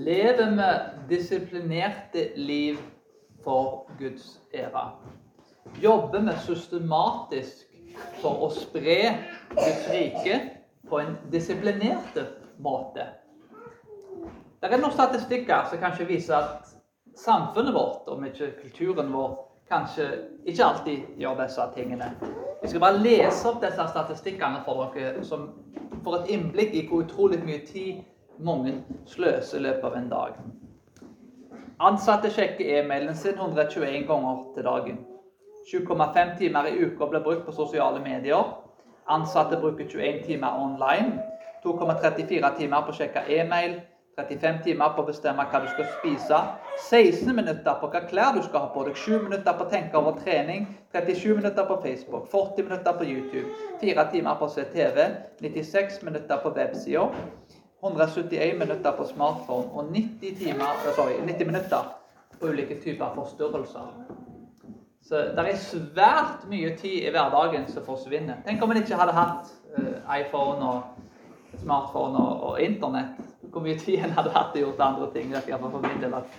Lever vi disiplinerte liv for Guds ære? Jobber vi systematisk for å spre Guds rike på en disiplinert måte? Det er noen statistikker som kanskje viser at samfunnet vårt, om ikke kulturen vår, kanskje ikke alltid gjør disse tingene. Vi skal bare lese opp disse statistikkene for dere, som får et innblikk i hvor utrolig mye tid mange sløser i løpet av en dag. Ansatte sjekker e-mailen sin 121 ganger til dagen. 7,5 timer i uka blir brukt på sosiale medier. Ansatte bruker 21 timer online. 2,34 timer på å sjekke e-mail. 35 timer på å bestemme hva du skal spise. 16 minutter på hva klær du skal ha på deg. 7 minutter på å tenke over trening. 37 minutter på Facebook. 40 minutter på YouTube. 4 timer på å se TV. 96 minutter på websider. 171 minutter på smartphone og 90, timer, sorry, 90 minutter på ulike typer forstyrrelser. Så det er svært mye tid i hverdagen som forsvinner. Tenk om en ikke hadde hatt uh, iPhone og smartphone og, og, Internett. Hvor mye tid en hadde hatt til å andre ting. Det er for min del at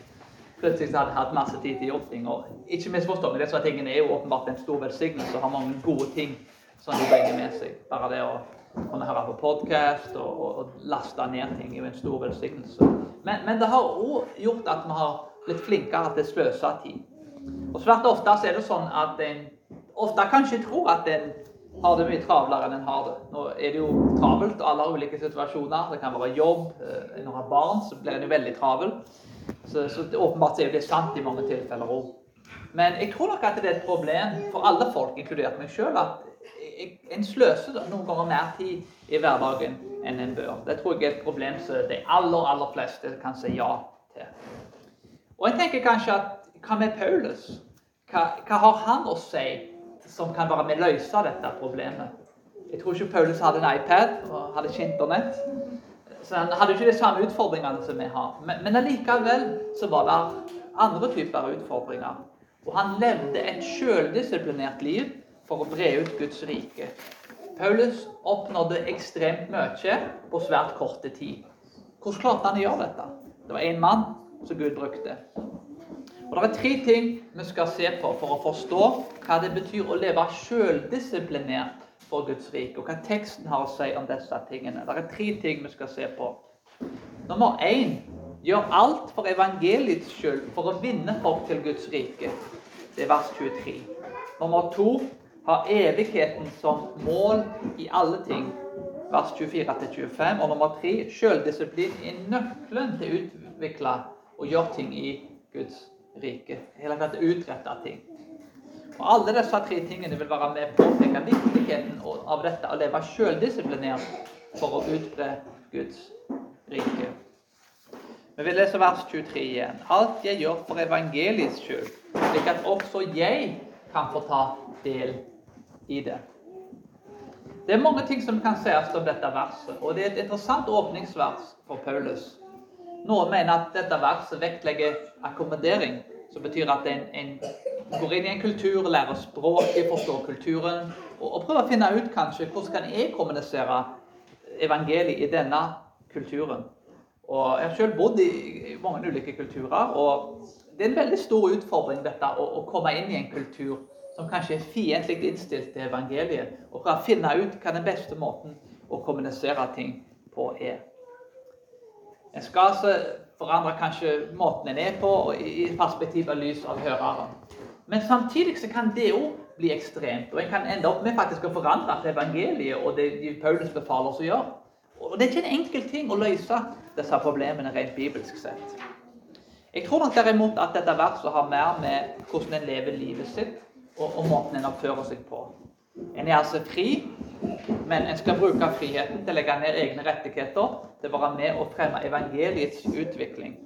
Plutselig hadde jeg hatt masse tid til å gjøre ting. Og ikke misforstå meg, disse tingene er jo åpenbart en stor velsignelse og har mange gode ting som de bringer med seg. Bare det å kunne høre på podkast og, og, og, laste ned ting er jo en stor velsignelse. Men, men det har òg gjort at vi har blitt flinkere til å sløse tid. Og svært ofte er det sånn at en ofte kanskje tror at en har det mye travlere enn en har det. Nå er det jo travelt, alle har ulike situasjoner. Det kan være jobb. Eh, når en har barn, så blir en jo veldig travel. Så, så det, åpenbart er det sant i mange tilfeller òg. Men jeg tror nok at det er et problem for alle folk, inkludert meg sjøl, at en sløser noen ganger mer tid i hverdagen enn en bør. Det tror jeg er et problem som de aller, aller fleste kan si ja til. Og jeg tenker kanskje at hva med Paulus? Hva, hva har han å si som kan være med å løse dette problemet? Jeg tror ikke Paulus hadde en iPad og hadde ikke Internett. Så han hadde ikke de samme utfordringene som vi har. Men, men allikevel så var det andre typer utfordringer. Og han levde et sjøldisiplinert liv for å bre ut Guds rike. Paulus oppnådde ekstremt mye på svært korte tid. Hvordan klarte han å gjøre dette? Det var én mann som Gud brukte. Og Det er tre ting vi skal se på for å forstå hva det betyr å leve sjøldisiplinert for Guds rike, og hva teksten har å si om disse tingene. Det er tre ting vi skal se på. Nummer én gjør alt for evangeliets skyld for å vinne folk til Guds rike. Det er vers 23. Nummer to har evigheten som mål i alle ting. Vers 24-25. Og nummer tre sjøldisiplin er nøkkelen til å utvikle og gjøre ting i Guds rike. Hele tatt utrette ting. Og Alle disse tre tingene vil være med på å påpeke viktigheten av dette å leve sjøldisiplinert for å utbre Guds rike. Men Vi leser vers 23 igjen. Alt jeg gjør for evangeliets skyld, slik at også jeg kan få ta del i det. Det er mange ting som kan sies om dette verset, og det er et interessant åpningsvers for Paulus. Noen mener at dette verset vektlegger akkommodering, som betyr at en, en går inn i en kultur, lærer språket, forstår kulturen, og, og prøver å finne ut kanskje hvordan kan jeg kommunisere evangeliet i denne kulturen. Og Jeg har selv bodd i mange ulike kulturer, og det er en veldig stor utfordring dette å, å komme inn i en kultur som kanskje er fiendtlig innstilt til evangeliet, og for å finne ut hva den beste måten å kommunisere ting på er. En skal altså forandre kanskje måten en er på, i perspektiv av lys av høreren. Men samtidig så kan det òg bli ekstremt, og en kan ende opp med faktisk å forandre til evangeliet og det de Paulus befaler oss å gjøre. Og Det er ikke en enkel ting å løse disse problemene rent bibelsk sett. Jeg tror nok derimot at dette verset har mer med hvordan en lever livet sitt, og, og måten en oppfører seg på. En er altså fri, men en skal bruke friheten til å legge ned egne rettigheter, til å være med og fremme evangeliets utvikling.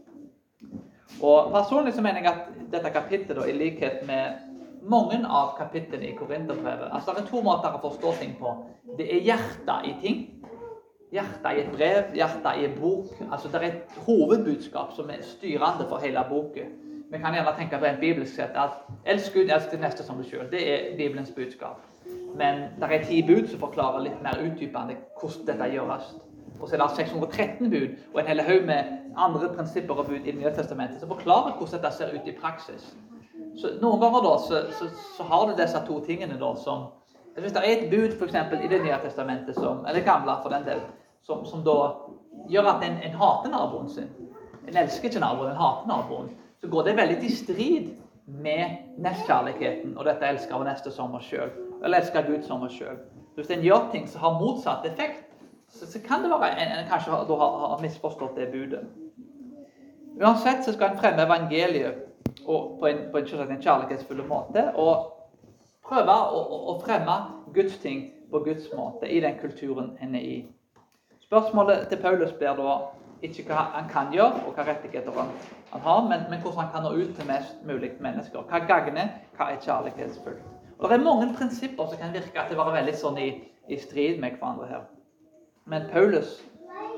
Og Personlig så mener jeg at dette kapittelet, i likhet med mange av kapitlene i Korinterbrevet altså Det er to måter å forstå ting på. Det er hjertet i ting. Hjertet i et brev, hjertet i en bok. altså Det er et hovedbudskap som er styrende for hele boken. Vi kan gjerne tenke på en bibelsk sett at elsk Gud, elsk din neste som du sjøl. Det er Bibelens budskap. Men det er ti bud som forklarer litt mer utdypende hvordan dette gjøres. Og så er det 613 bud og en hel haug med andre prinsipper og bud i Det nye testamentet som forklarer hvordan dette ser ut i praksis. Så Noen ganger da, så, så, så har du disse to tingene da, som Hvis det er et bud for eksempel, i Det nye testamentet, som, eller gamle for den del, som, som da gjør at en, en hater naboen sin En elsker ikke naboen, en hater naboen. Så går det veldig i strid med nestkjærligheten og dette elsker av neste som oss sjøl. Eller elsker Gud som oss sjøl. Hvis en gjør ting som har motsatt effekt, så, så kan det være en, en kanskje har, har, har misforstått det budet. Uansett så skal en fremme evangeliet på en, på en, en kjærlighetsfull måte. Og prøve å, å, fremme Guds ting på Guds måte i den kulturen en er i. Spørsmålet til Paulus blir da ikke hva han kan gjøre, og hva rettigheter han, har, men, men, hvordan han kan nå ut til mest mulig mennesker. Hva gagner, hva er kjærlighetsfullt. Og Det er mange prinsipper som kan virke at det var veldig sånn i, i strid med hverandre her. Men Paulus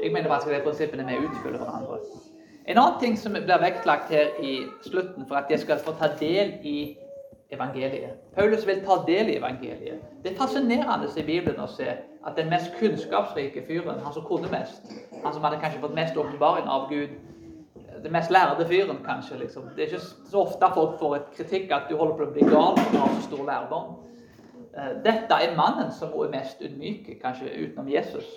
jeg mener faktisk at de prinsippene vi utfyller hverandre. En annen ting som blir vektlagt her i slutten, for at jeg skal få ta del i evangeliet. Paulus vil ta del i evangeliet. Det er fascinerende i Bibelen å se at den mest kunnskapsrike fyren, han som kunne mest, han som hadde kanskje fått mest åpenbaring av Gud, den mest lærde fyren, kanskje liksom. Det er ikke så ofte folk får et kritikk at du holder på å bli gal når du har så stor lærdom. Eh, dette er mannen som er mest ydmyk, kanskje utenom Jesus.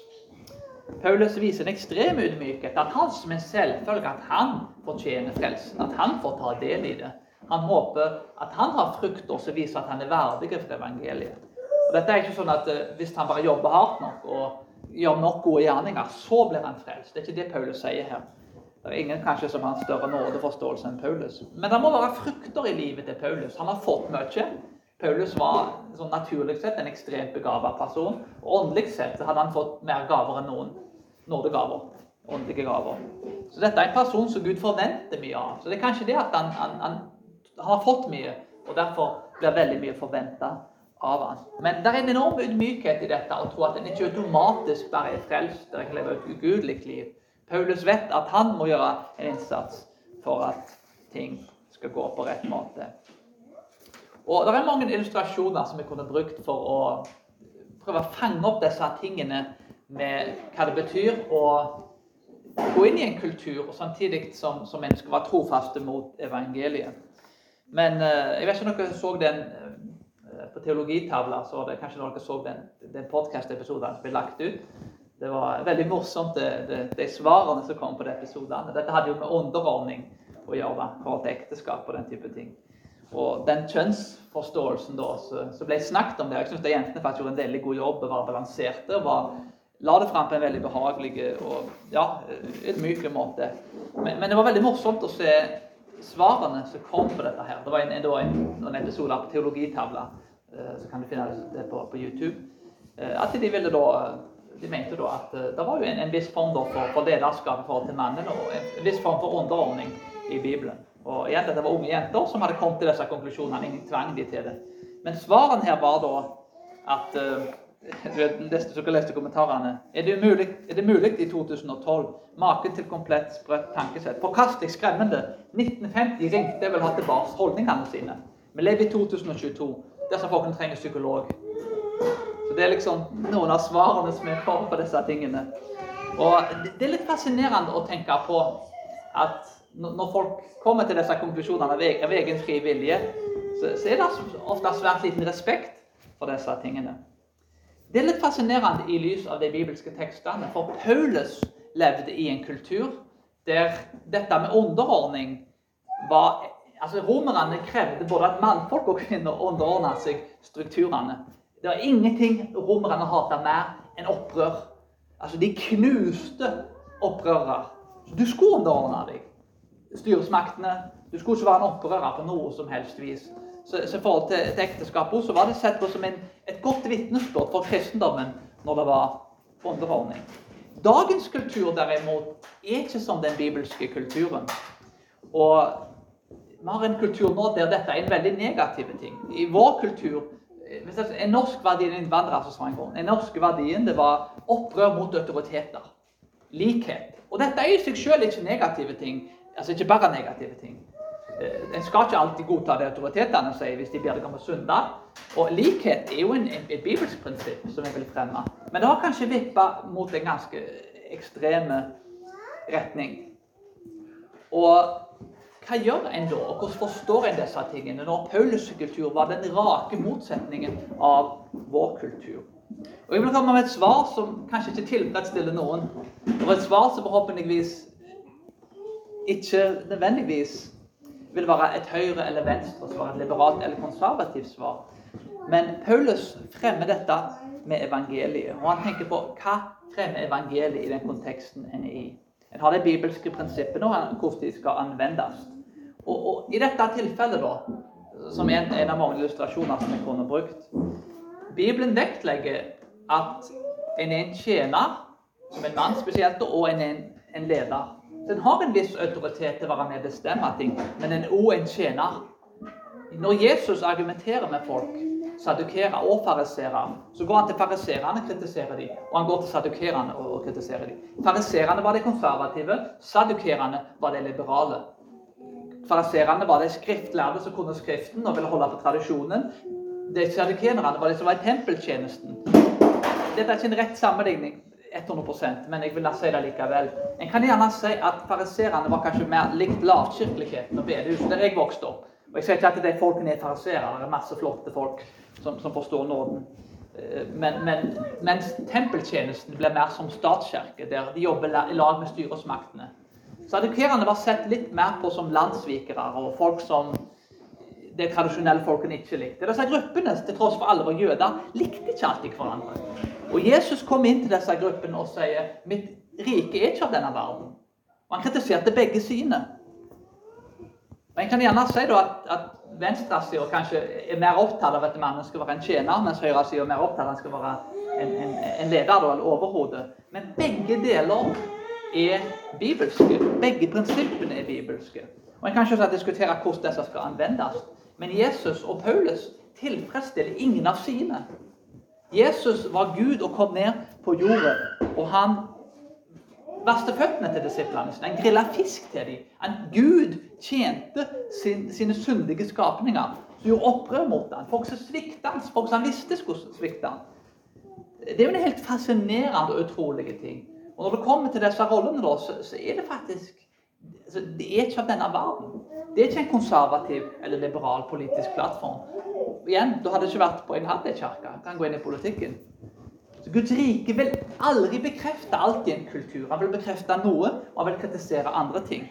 Paulus viser en ekstrem ydmykhet. At han som en selvfølge at han fortjener frelsen. At han får ta del i det. Han håper at han har frukter som viser at han er verdig for evangeliet. Og dette er ikke sånn at uh, Hvis han bare jobber hardt nok og gjør nok gode gjerninger, så blir han frelst. Det er ikke det Paulus sier her. Det er ingen kanskje som har en større nådeforståelse enn Paulus. Men det må være frukter i livet til Paulus. Han har fått mye. Paulus var sånn naturlig sett en ekstremt begava person. Og åndelig sett hadde han fått mer gaver enn noen nådegaver. Åndelige gaver. Så dette er en person som Gud forventer mye av. Så det er kanskje det at han, han, han har fått mye, og derfor blir veldig mye forventa av han. Men det er en enorm ydmykhet i dette å tro at en ikke automatisk bare er frelst eller leve et ugudelig liv. Paulus vet at han må gjøre en innsats for at ting skal gå på rett måte. Og Det er mange illustrasjoner som vi kunne brukt for å prøve å fange opp disse tingene med hva det betyr å gå inn i en kultur og samtidig som, som en skal trofaste mot evangeliet. Men uh, jeg vet ikke om dere så den uh, på teologitavla. så det, Kanskje dere så den, den podkast-episoden som ble lagt ut. Det var veldig morsomt, det, det, de svarene som kom på de episodene. Dette hadde jo med underordning å gjøre forhold til ekteskap og den type ting. Og den kjønnsforståelsen da, som ble snakket om der Jeg syns jentene faktisk gjorde en veldig god jobb var balanserte. og var, La det fram på en veldig behagelig og ja, ydmyk måte. Men, men, det var veldig morsomt å se svarene som kom på dette her. Det var en, en, en episode på Teologitavla, eh, så kan du finne det på, på YouTube. Eh, at de ville da de mente da at eh, det var jo en, en viss form for, for lederskap i forhold til mannen, og en viss form for underordning i Bibelen. Og igjen, Dette var unge jenter som hadde kommet til disse konklusjonene. Ingen tvang de til det. Men svaren her var da at uh, leste, kommentarene. Er det, mulig, er det mulig i 2012? Maken til komplett sprøtt tankesett. Forkastelig, skremmende. 1950 ringte vil ha tilbake holdningene sine. Vi lever i 2022. Disse folkene trenger psykolog. Så Det er liksom noen av svarene som er for på disse tingene. Og Det er litt fascinerende å tenke på at når folk kommer til disse konklusjonene av egen fri vilje, så er det ofte svært liten respekt for disse tingene. Det er litt fascinerende i lys av de bibelske tekstene, for Paulus levde i en kultur der dette med underordning var altså Romerne krevde både at mannfolk og kvinner underordna seg strukturene. Det var ingenting romerne hata mer enn opprør. Altså, De knuste opprørere. Du skulle underordne deg styresmaktene. Du skulle ikke være en opprører på noe som helst vis. I forhold til, til ekteskapet så var det sett på som en, et godt vitnesbyrd for kristendommen når det var underordning. Dagens kultur derimot er ikke som den bibelske kulturen. Og vi har en kultur nå der dette er en veldig negativ ting. I vår kultur En norsk verdi en innvandrer som sa en gang, en norsk verdien det var opprør mot autoriteter. Likhet. Og dette er i seg selv ikke negative ting. Altså ikke bare negative ting. Eh, en skal ikke alltid godta det autoritetene sier hvis de ber deg om å synde. Og likhet er jo en, et bibelsk prinsipp som jeg vil fremme. Men det har kanskje vippa mot en ganske ekstreme retning. Og hva gjør en da, og hvordan forstår en disse tingene når Paulus' kultur var den rake motsetningen av vår kultur? Og Jeg vil komme med et svar som kanskje ikke tilfredsstiller noen. Og et svar som forhåpentligvis ikke nødvendigvis vil være et høyre- eller venstre-svar, et liberalt eller konservativt svar. Men Paulus fremmer dette med evangeliet. Og han tenker på hva fremmer evangeliet i den konteksten en er i. En har de bibelske prinsippene og hvordan de skal anvendes. Og, og, I dette tilfellet, da, som er en, en av mange illustrasjoner som jeg kunne brukt Bibelen vektlegger at en er en tjener, som en mann spesielt, og en er en, en leder. Den har en viss autoritet til å være med og bestemme ting, men en er òg en tjener. Når Jesus argumenterer med folk, sadukerer og fariserer, så går han til fariserene og kritiserer dem, og han går til sadukerene og kritiserer dem. Fariserene var de konservative, sadukerene var de liberale. Fariserene var de skriftlærde som kunne Skriften og ville holde på tradisjonen. De sadukerene var de som var i tempeltjenesten. Dette er ikke en rett sammenligning, 100% men jeg vil la si det likevel. En kan gjerne si at fariserene var kanskje mer likt lavkirkeligheten og bedehuset der jeg vokste opp. Og Jeg sier ikke at de folkene er fariserer, det er masse flotte folk som, som forstår nåden. Eh, men, men, mens tempeltjenesten blir mer som statskirke, der de jobber i lag med styresmaktene. Så Sadukerene var sett litt mer på som landssvikere og folk som de tradisjonelle folkene ikke likte. Disse gruppene, til tross for alle var jøder, likte ikke alltid hverandre. Og Jesus kom inn til disse gruppene og sier mitt rike er ikke av denne verden. Og Han kritiserte begge syne. Og En kan gjerne si da at, at venstresida kanskje er mer opptatt av at mannen skal være en tjener, mens høyresida er mer opptatt av at han skal være en, en, en leder da, eller overhode. Men begge deler er bibelske. Begge prinsippene er bibelske. Og En kan ikke diskutere hvordan disse skal anvendes, men Jesus og Paulus tilfredsstiller ingen av sine. Jesus var Gud og kom ned på jorden. og han vaste føttene til disiplene sine. Han grilla fisk til dem. Han, Gud tjente sin, sine syndige skapninger, som gjorde opprør mot ham. Folk som svikta ham, folk som han visste skulle svikte ham. Det er jo en helt fascinerende og utrolige ting. Og Når det kommer til disse rollene, da, så, så er det faktisk altså, Det er ikke av denne verden. Det er ikke en konservativ eller liberal politisk plattform. Igjen, du hadde ikke vært på en Hadde-kirke. Kan gå inn i politikken. Så Guds rike vil aldri bekrefte alt i en kultur. Han vil bekrefte noe, og han vil kritisere andre ting.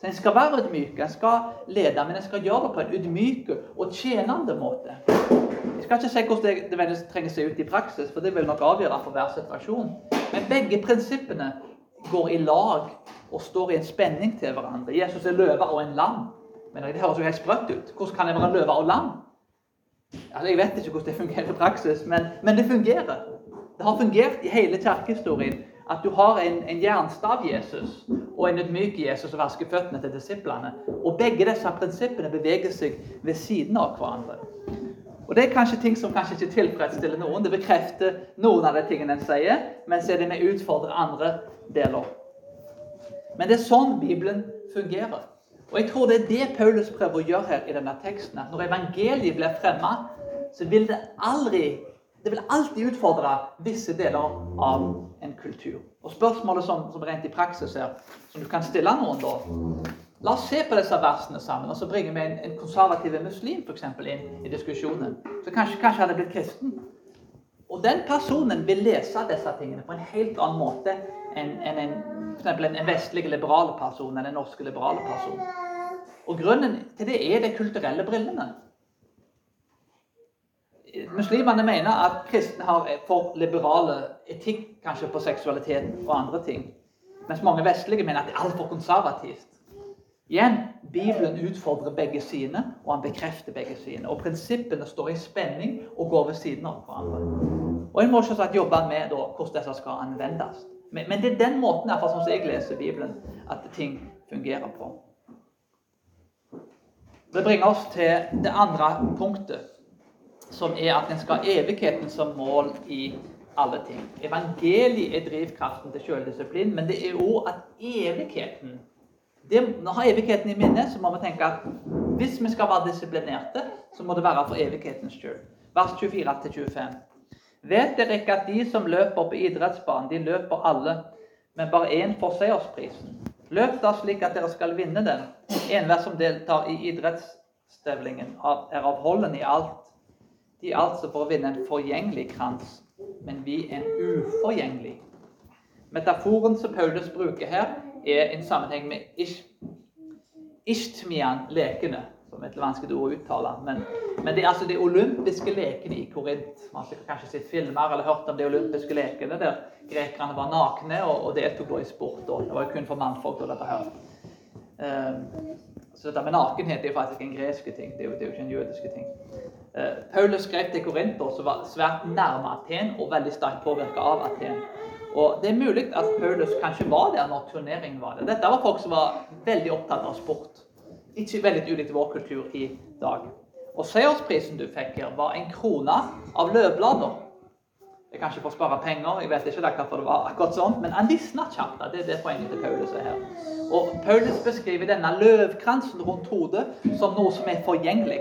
Så En skal være ydmyk, en skal lede, men en skal gjøre det på en ydmyk og tjenende måte. Jeg skal ikke se hvordan det, det trenger seg ut i praksis, for det vil nok avgjøre for hver situasjon. Men begge prinsippene går i lag og står i en spenning til hverandre. Jesus er løve og en lam. Men Det høres jo helt sprøtt ut. Hvordan kan jeg være løve og lam? Altså, jeg vet ikke hvordan det fungerer i praksis, men, men det fungerer. Det har fungert i hele kirkehistorien at du har en, en jernstav Jesus og en ydmyk Jesus som vasker føttene til disiplene. Og begge disse prinsippene beveger seg ved siden av hverandre. Og Det er kanskje ting som kanskje ikke tilfredsstiller noen. Det bekrefter noen av de tingene en sier, men så er det med utfordrer andre deler. Men det er sånn Bibelen fungerer. Og jeg tror det er det Paulus prøver å gjøre her i denne teksten. At når evangeliet blir fremma, så vil det aldri det vil alltid utfordre visse deler av en kultur. Og Spørsmålet som, som rent i praksis her, som du kan stille noen da La oss se på disse versene sammen, og så bringer vi en, en konservativ muslim for eksempel, inn i diskusjonen. Så kanskje, kanskje hadde blitt kristen. Og den personen vil lese disse tingene på en helt annen måte enn en, en, en, en vestlig liberale person eller en norsk liberale person. Og Grunnen til det er de kulturelle brillene muslimene mener at kristne har for liberale etikk kanskje på seksualitet og andre ting. Mens mange vestlige mener at det er altfor konservativt. Igjen, Bibelen utfordrer begge sine, og han bekrefter begge sine. Og prinsippene står i spenning og går ved siden av hverandre. Og En må selvsagt jobbe med da, hvordan disse skal anvendes. Men, men, det er den måten derfor, som jeg leser Bibelen, at ting fungerer på. Det bringer oss til det andre punktet som er at en skal ha evigheten som mål i alle ting. Evangeliet er drivkraften til selvdisiplin, men det er òg at evigheten det, har evigheten i minne, så må vi tenke at hvis vi skal være disiplinerte, så må det være for evighetens skyld. Vers 24-25. Vet dere ikke at de som løper på idrettsbanen, de løper alle, men bare én får seiersprisen. Løp da slik at dere skal vinne den. Enhver som deltar i idrettsstevlingen, er avholden i alt. De er altså for å vinne en forgjengelig krans, men vi en uforgjengelig. Metaforen som Paulus bruker her, er en sammenheng med ish, Ishtmian-lekene som er et vanskelig ord å uttale. Men, men, det er altså de olympiske lekene i Korint. Man har kanskje sett filmer eller hørt om de olympiske lekene der grekerne var nakne og, og deltok i sport. Og det var jo kun for mannfolk. Og dette her. Um, så dette med nakenhet er faktisk en gresk ting. Det er jo, det er jo ikke en jødisk ting. Uh, Paulus skrev til Korinter, som var svært nærme Aten og veldig sterkt påvirka av Aten. Og Det er mulig at Paulus kanskje var der når turneringen var der. Dette var folk som var veldig opptatt av sport. Ikke veldig ulikt vår kultur i dag. Og seiersprisen du fikk her, var en krone av løvblader. Det er kanskje for å spare penger, jeg vet ikke hvorfor det var akkurat sånn, men han visna kjapt. Det er det poenget til Paulus er her. Og Paulus beskriver denne løvkransen rundt hodet som noe som er forgjengelig.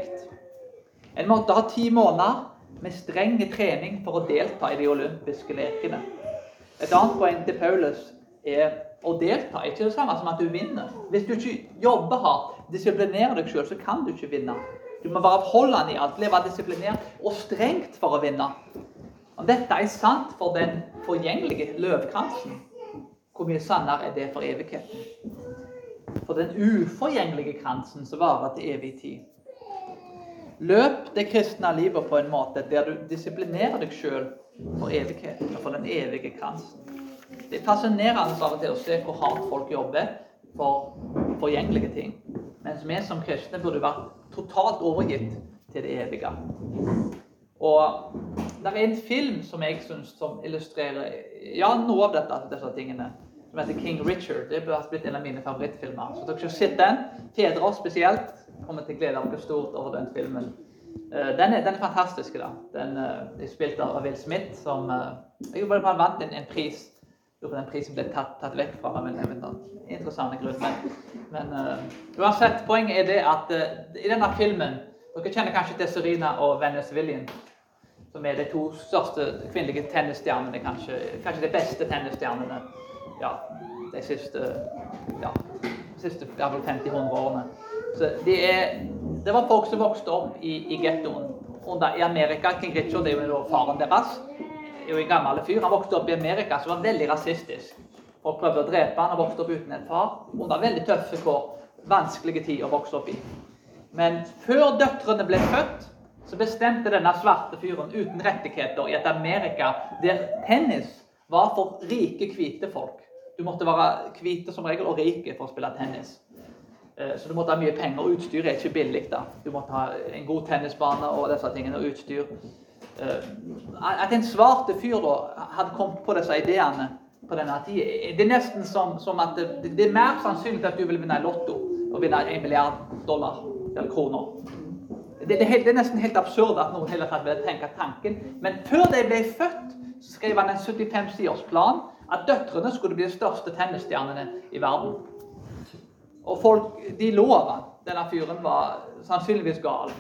En måtte ha ti måneder med streng trening for å delta i de olympiske lekene. Et annet poeng til Paulus er å delta. Ikke det samme som at du vinner. Hvis du ikke jobber hardt, disiplinerer deg sjøl, så kan du ikke vinne. Du må være avholdende i alt, leve disiplinert og strengt for å vinne. Om dette er sant for den forgjengelige løvkransen, hvor mye sannere er det for evigheten? For den uforgjengelige kransen som varer til evig tid. Løp det kristne livet på en måte der du disiplinerer deg sjøl for evigheten og for den evige kransen. Det er fascinerende av og til å se hvor hardt folk jobber for forgjengelige ting. Mens vi som kristne burde vært totalt overgitt til det evige. Og det er en film som jeg syns illustrerer ja, noe av dette, disse tingene. Som heter King Richard. Det har blitt en av mine favorittfilmer. Så dere skal se den. Fedre spesielt kommer til å glede dere stort over den filmen. Eh, den er, den er fantastisk. da. Den er spilt av Will Smith, som jeg bare vant en, en pris Lurer den prisen ble tatt, tatt vekk fra men interessante grunn. Men, men uh, uansett, poenget er det at uh, i denne filmen Dere kjenner kanskje til Serena og Venus Williams, som er de to største kvinnelige tennisstjernene, kanskje, kanskje de beste tennisstjernene ja, de siste ja, siste 50-100 årene. Så de er, det var folk som vokste opp i, i gettoen i Amerika. King Richard er jo faren deres er jo en gammel fyr. Han vokste opp i Amerika, som var veldig rasistisk. Og prøvde å drepe han og vokste opp uten en far. Under veldig tøffe kår. Vanskelige tid å vokse opp i. Men før døtrene ble født, så bestemte denne svarte fyren uten rettigheter i et Amerika der tennis var for rike, hvite folk. Du måtte være hvite som regel og rike for å spille tennis. Eh, så du måtte ha mye penger. og Utstyr er ikke billig. da. Du måtte ha en god tennisbane og disse tingene. og utstyr. Eh, at en svarte fyr da hadde kommet på disse ideene på denne tida Det er nesten som, som at det, det, er mer sannsynlig at du vil vinne Lotto og vinne en milliard dollar eller kroner. Det, det, det er, nesten helt absurd at noen heller tatt vil tenke tanken. Men før de ble født, skrev han en 75-siders plan at døtrene skulle bli de største tennisstjernene i verden. Og folk de av han. Denne fyren var sannsynligvis gal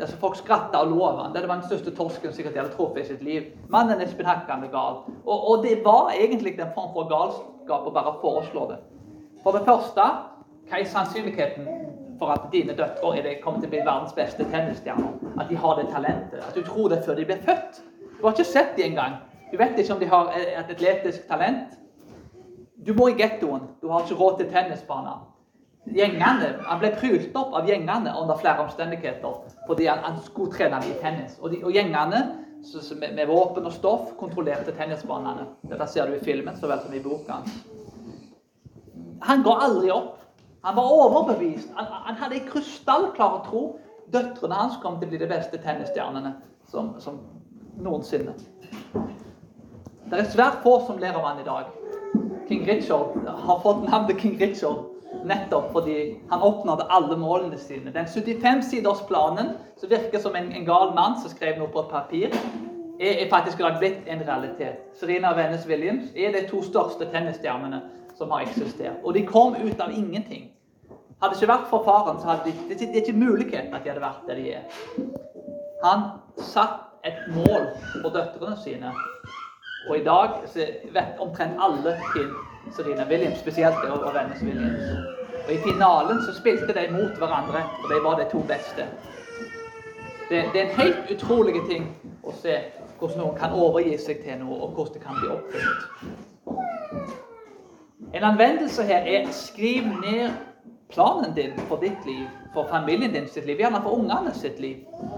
altså Folk skratta og av ham. Det var den største torsken sikkert de hadde truffet i sitt liv. Mannen er spinnhakkende gal. Og, og, det var egentlig en form for galskap å bare foreslå det. For det første, hva er sannsynligheten for at dine døtre er kommer til å bli verdens beste tennisstjerner? At de har det talentet? At du tror det før de blir født? Du har ikke sett dem engang. Du vet ikke om de har et atletisk talent. Du bor i gettoen. Du har ikke råd til tennisbaner gjengene, Han ble prylt opp av gjengene under flere omstendigheter fordi han, han skulle trene i tennis. Og, de, og gjengene så, så med, med, våpen og stoff kontrollerte tennisbanene. Dette ser du i filmen så vel som i boka. Han ga aldri opp. Han var overbevist. Han, han hadde en krystallklar tro. Døtrene hans kom til å bli de beste tennisstjernene som, som noensinne. Det er svært få som ler av han i dag. King Richard har fått navnet King Richard Nettopp fordi han oppnådde alle målene sine. Den 75-sidersplanen, som virker som en, en, gal mann som skrev noe på et papir, er, er faktisk blitt en realitet. Serena og Vennes Williams er de to største tennisstjernene som har eksistert. Og de kom ut av ingenting. Hadde det ikke vært for faren, så hadde de, det, er ikke mulighet at de hadde vært der de er. Han satt et mål for døtrene sine Og i dag vet omtrent alle hvem Serena Williams spesielt det og Venus Williams. Og i finalen så spilte de mot hverandre, og de var de to beste. Det, det er en helt utrolig ting å se hvordan noen kan overgi seg til noe, og hvordan det kan bli oppfylt. En anvendelse her er skriv ned planen din for ditt liv, for familien din sitt liv, gjerne for ungene sitt liv.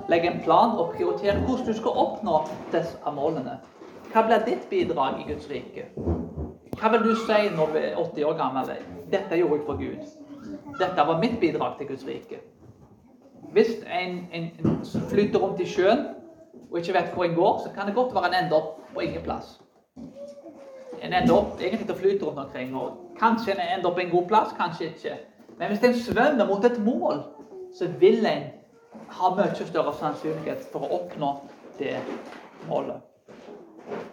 Legg en plan og prioritere hvordan du skal oppnå disse målene. Hva blir ditt bidrag i Guds rike? Hva vil du si når du er 80 år gammel? Dette gjorde jeg for Gud. Dette var mitt bidrag til Guds rike. Hvis en, en, en flyter rundt i sjøen og ikke vet hvor en går, så kan det godt være en ender opp på ingen plass. En ender opp egentlig til å flyte rundt omkring, og kanskje en ender opp på en god plass, kanskje ikke. Men hvis en svømmer mot et mål, så vil en ha mye større sannsynlighet for å oppnå det målet.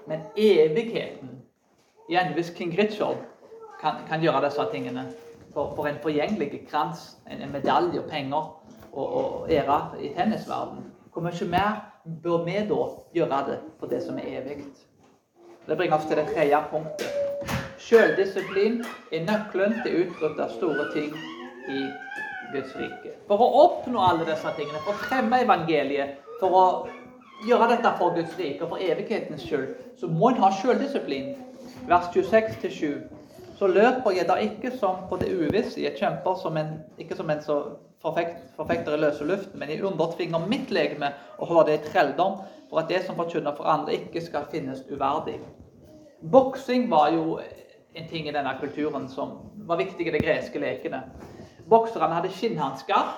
Men evigheten Igjen, hvis King Richard kan, kan gjøre disse tingene for, for en forgjengelig krans, en, en, medalje og penger og, og ære i tennisverdenen, hvor mye mer bør vi da gjøre det for det som er evig? Det bringer oss til det tredje punktet. Selvdisiplin er nøkkelen til å utrydde store ting i Guds rike. For å oppnå alle disse tingene, for å fremme evangeliet, for å gjøre dette for Guds rike og for evighetens skyld, så må en ha selvdisiplin. Vers 26-7. Så løper jeg da ikke som på det uvisse, jeg kjemper som en, ikke som en som forfekt, forfekter i løse luften, men jeg undertvinger mitt legeme og holder det i trelldom, for at det som forkynner for andre, ikke skal finnes uverdig. Boksing var jo en ting i denne kulturen som var viktig i de greske lekene. Bokserne hadde skinnhansker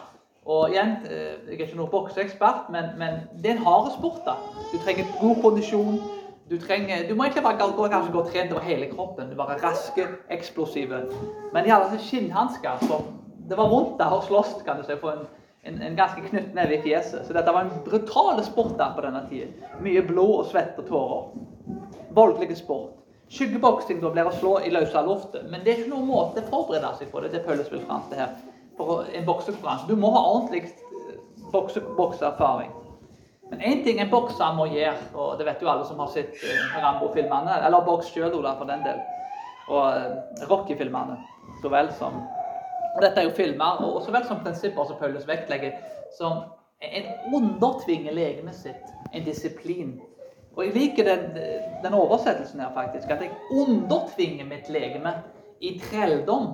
og igjen, eh, Jeg er ikke noen bokseekspert, men, men, det er en hard sport. da. Du trenger god kondisjon. Du, trenger, du må egentlig bare gå, kanskje gå trent over hele kroppen. Du bare raske, eksplosive. Men de hadde altså skinnhansker som Det var vondt da å slåss kan du si, for en, en, en ganske knyttneve i fjeset. Så dette var en brutal sport da på denne tida. Mye blod og svette og tårer. Voldelig sport. Skyggeboksing da blir å slå i løse luften. Men det er ikke noen måte å forberede seg på det. Det Paulus vel fram til her for en boksekonkurranse. Du må ha ordentlig eh, bokseerfaring. Men én ting en bokser må gjøre, og det vet jo alle som har sett uh, Rambo-filmene, eller boks sjøl, for den del, og uh, Rocky-filmene så vel som Dette er jo filmer, og så vel som prinsipper som Paulus vektlegger, som en undertvinger legemet sitt, en disiplin. Og jeg liker den, den oversettelsen her, faktisk. At jeg undertvinger mitt legeme i trelldom.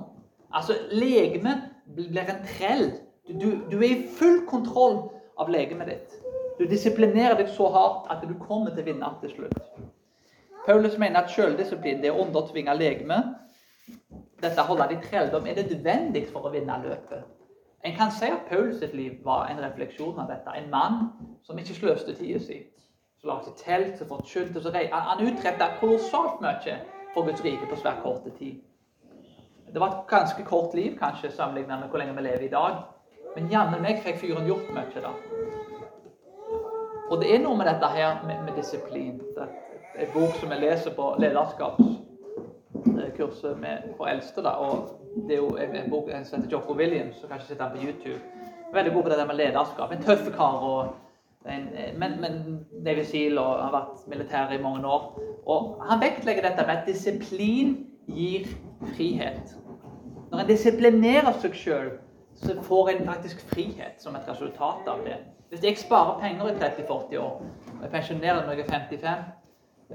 Altså, legemet blir en trell. Du, du, er i full kontroll av legemet ditt. Du disiplinerer deg så hardt at du kommer til å vinne til slutt. Paulus mener at selvdisiplin, det å undertvinge legemet, dette holder de trelldom, er nødvendig for å vinne løpet. En kan si at Paulus sitt liv var en refleksjon av dette. En mann som ikke sløste tida si. Som lagde telt, som forkynte Han utretta kolossalt mye for Guds rike på svært kort tid. Det var et ganske kort liv kanskje sammenlignet med hvor lenge vi lever i dag. Men jammen meg fikk fyren gjort mye da. Og det er noe med dette her med, med disiplin. En bok som jeg leser på lederskapskurset med, for eldste. da, og Det er jo en bok som heter Jocko Williams, som kanskje sitter på YouTube. Veldig god på det der med lederskap. En tøff kar. og en, men, men Navy Seal og har vært militær i mange år. Og Han vektlegger dette med at disiplin gir frihet. Når en disiplinerer seg sjøl, så får en faktisk frihet som et resultat av det. Hvis jeg sparer penger i 30-40 år, og jeg pensjonerer når jeg er 55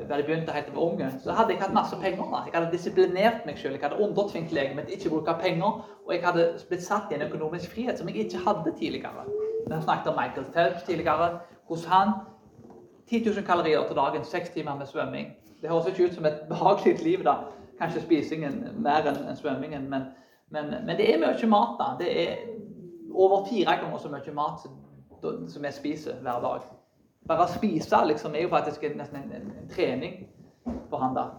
da jeg begynte helt jeg var unge, så hadde jeg hatt masse penger. da. Jeg hadde disiplinert meg selv, Jeg hadde undertvingt legen min til ikke å bruke penger. Og jeg hadde blitt satt i en økonomisk frihet som jeg ikke hadde tidligere. Vi har snakket om Michael Phelps tidligere. Hos han 10 000 kalorier til dagen, seks timer med svømming. Det høres ikke ut som et behagelig liv, da kanskje spisingen mer enn en svømmingen. Men, men, men, det er mye mat. da. Det er over fire ganger så mye mat jeg spiser hver dag. Bare å spise liksom, er jo faktisk nesten en, en, en trening for han da.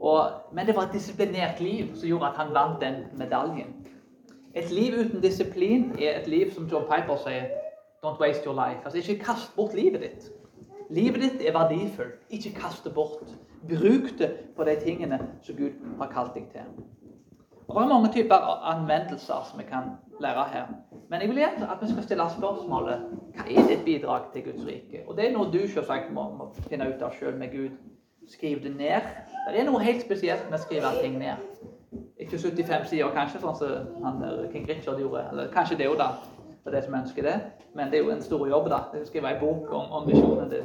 Og, men det var et disiplinert liv som gjorde at han vant den medaljen. Et liv uten disiplin er et liv som John Piper sier Don't waste your life. Altså, Ikke kast bort livet ditt. Livet ditt er verdifullt. Ikke kast det bort. Bruk det på de tingene som Gud har kalt deg til. Og Det er mange typer anvendelser som vi kan lære her. Men jeg vil gjerne at vi skal stille spørsmålet hva er ditt bidrag til Guds rike? Og Det er noe du selvsagt må, må finne ut av sjøl med Gud skriv det ned. Det er noe helt spesielt med å skrive ting ned. Ikke 75 sider, kanskje, sånn som han der King Richard gjorde. Eller kanskje det òg, da, for det som ønsker det. Men det er jo en stor jobb, da. å skrive en bok om, om visjonen. Det,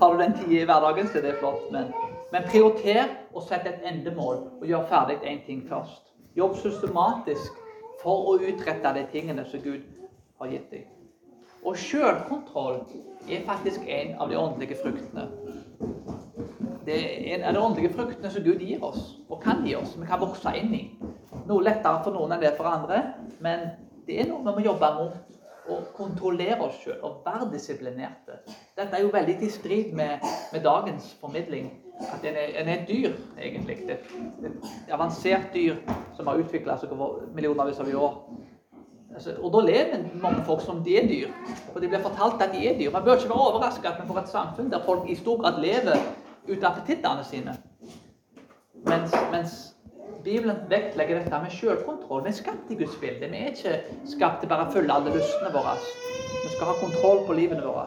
har du den tida i hverdagen, så det er flott. Men, men prioriter å sette et endemål og gjøre ferdig én ting først. Jobb systematisk for å utrette de tingene som Gud har gitt deg. Og sjølkontroll er faktisk en av de åndelige fruktene. Det er en av de åndelige fruktene som Gud gir oss, og kan gi oss. Vi kan vokse inn i. Noe lettere for noen enn det for andre, men det er noe vi må jobbe mot. Å kontrollere oss sjøl og være disiplinerte. Dette er jo veldig i strid med, med dagens formidling. At en er, en er, et dyr, egentlig. Det, et avansert dyr som har utvikla seg over millionervis av år. Altså, og da lever mange folk som de er dyr. For de blir fortalt at de er dyr. Man bør ikke være overraska at vi får et samfunn der folk i stor grad lever ut av appetittene sine. Mens, mens, Bibelen vektlegger dette med selvkontroll. Vi er skapt i Guds bilde. Vi er ikke skapt til bare å følge alle lystene våre. Vi skal ha kontroll på livene våre.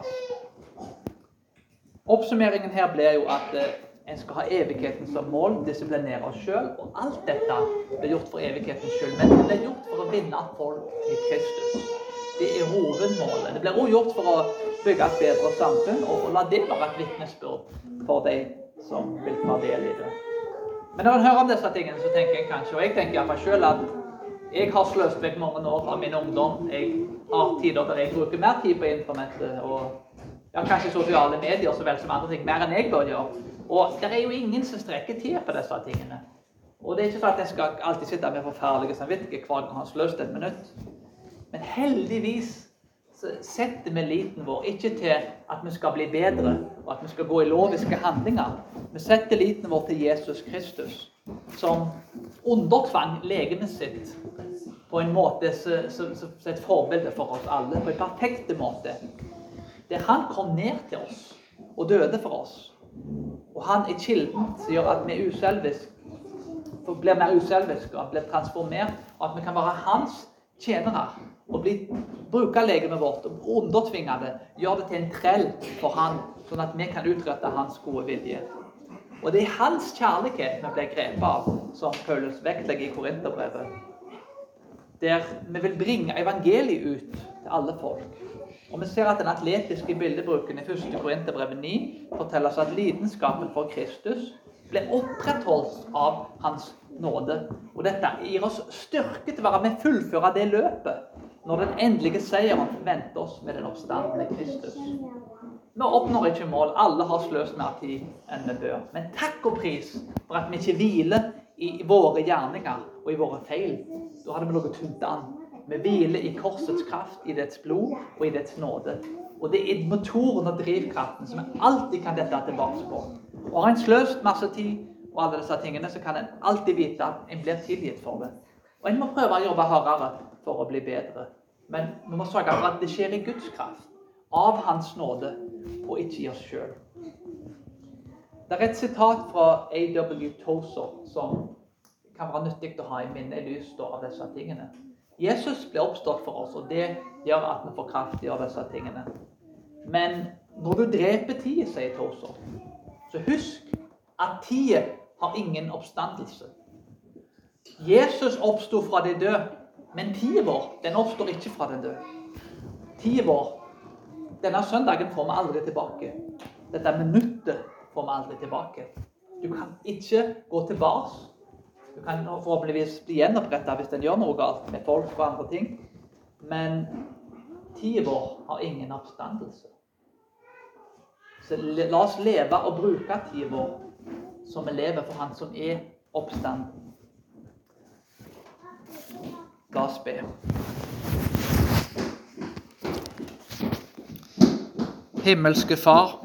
Oppsummeringen her blir jo at eh, en skal ha evigheten som mål, disiplinere oss sjøl. Og alt dette blir gjort for evighetens skyld. Men det blir gjort for å vinne folk til Kristus. Det er hovedmålet. Det blir også gjort for å bygge et bedre samfunn, og la det være et vitnesbyrd for de som vil ta del i det. Men når en hører om disse tingene, så tenker jeg kanskje, og jeg tenker iallfall sjøl, at jeg har sløst vekk mange år av min ungdom. Jeg har tider der jeg bruker mer tid på internettet og ja, kanskje sosiale medier så vel som andre ting, mer enn jeg bør gjøre. Og det er jo ingen som strekker til på disse tingene. Og det er ikke for at jeg skal alltid sitte med forferdelige samvittighet hver gang han har sløst et minutt. Men heldigvis setter vi liten vår ikke til at vi skal bli bedre, og at vi skal gå i loviske handlinger. Vi setter liten vår til Jesus Kristus, som undertvang legemet sitt på en måte som er et forbilde for oss alle, på en perfekt måte. Der han kom ned til oss og døde for oss. Og han er kilden som gjør at vi er uselviske, blir mer uselviske og blir transformert. Og at vi kan være hans tjenere og bli, bruke legemet vårt og undertvinge det. Gjøre det til en trell for han, sånn at vi kan utrette hans gode vilje. Og det er hans kjærlighet vi blir grepet av, som Paulus vektlegger i Korinterbrevet. Der vi vil bringe evangeliet ut til alle folk. Og Vi ser at den atletiske bildebruken i 1. Korinterbrev 9 forteller oss at lidenskapen for Kristus ble opprettholdt av Hans nåde. Og Dette gir oss styrke til å være med å fullføre det løpet når den endelige seieren venter oss med den oppstandende Kristus. Vi oppnår ikke mål. Alle har sløst mer tid enn vi bør. Men takk og pris for at vi ikke hviler i våre gjerninger og i våre feil. Da hadde vi ligget tynt an. Vi hviler i korsets kraft, i dets blod og i dets nåde. Og det er motoren og drivkraften som vi alltid kan dette tilbake på. Og har en sløst masse tid og alle disse tingene, så kan en alltid vite at en blir tilgitt for det. Og en må prøve å jobbe hardere for å bli bedre. Men vi må sørge for at det skjer i Guds kraft, av Hans nåde, og ikke i oss sjøl. Det er et sitat fra A.W. Tozer som kan være nyttig å ha i minne i lys av disse tingene. Jesus ble oppstått for oss, og det gjør at vi får kraft til å gjøre disse tingene. Men når du dreper tida, sier Torser, så husk at tida har ingen oppstandelse. Jesus oppsto fra de døde, men tida vår den oppstår ikke fra den døde. Tida vår Denne søndagen får vi aldri tilbake. Dette minuttet får vi aldri tilbake. Du kan ikke gå tilbake kan forhåpentligvis bli gjenoppretta hvis den gjør noe galt med folk og andre ting. Men tida vår har ingen oppstandelse. Så la oss leve og bruke tida vår som vi lever for Han som er oppstanden. La oss be. Himmelske Far.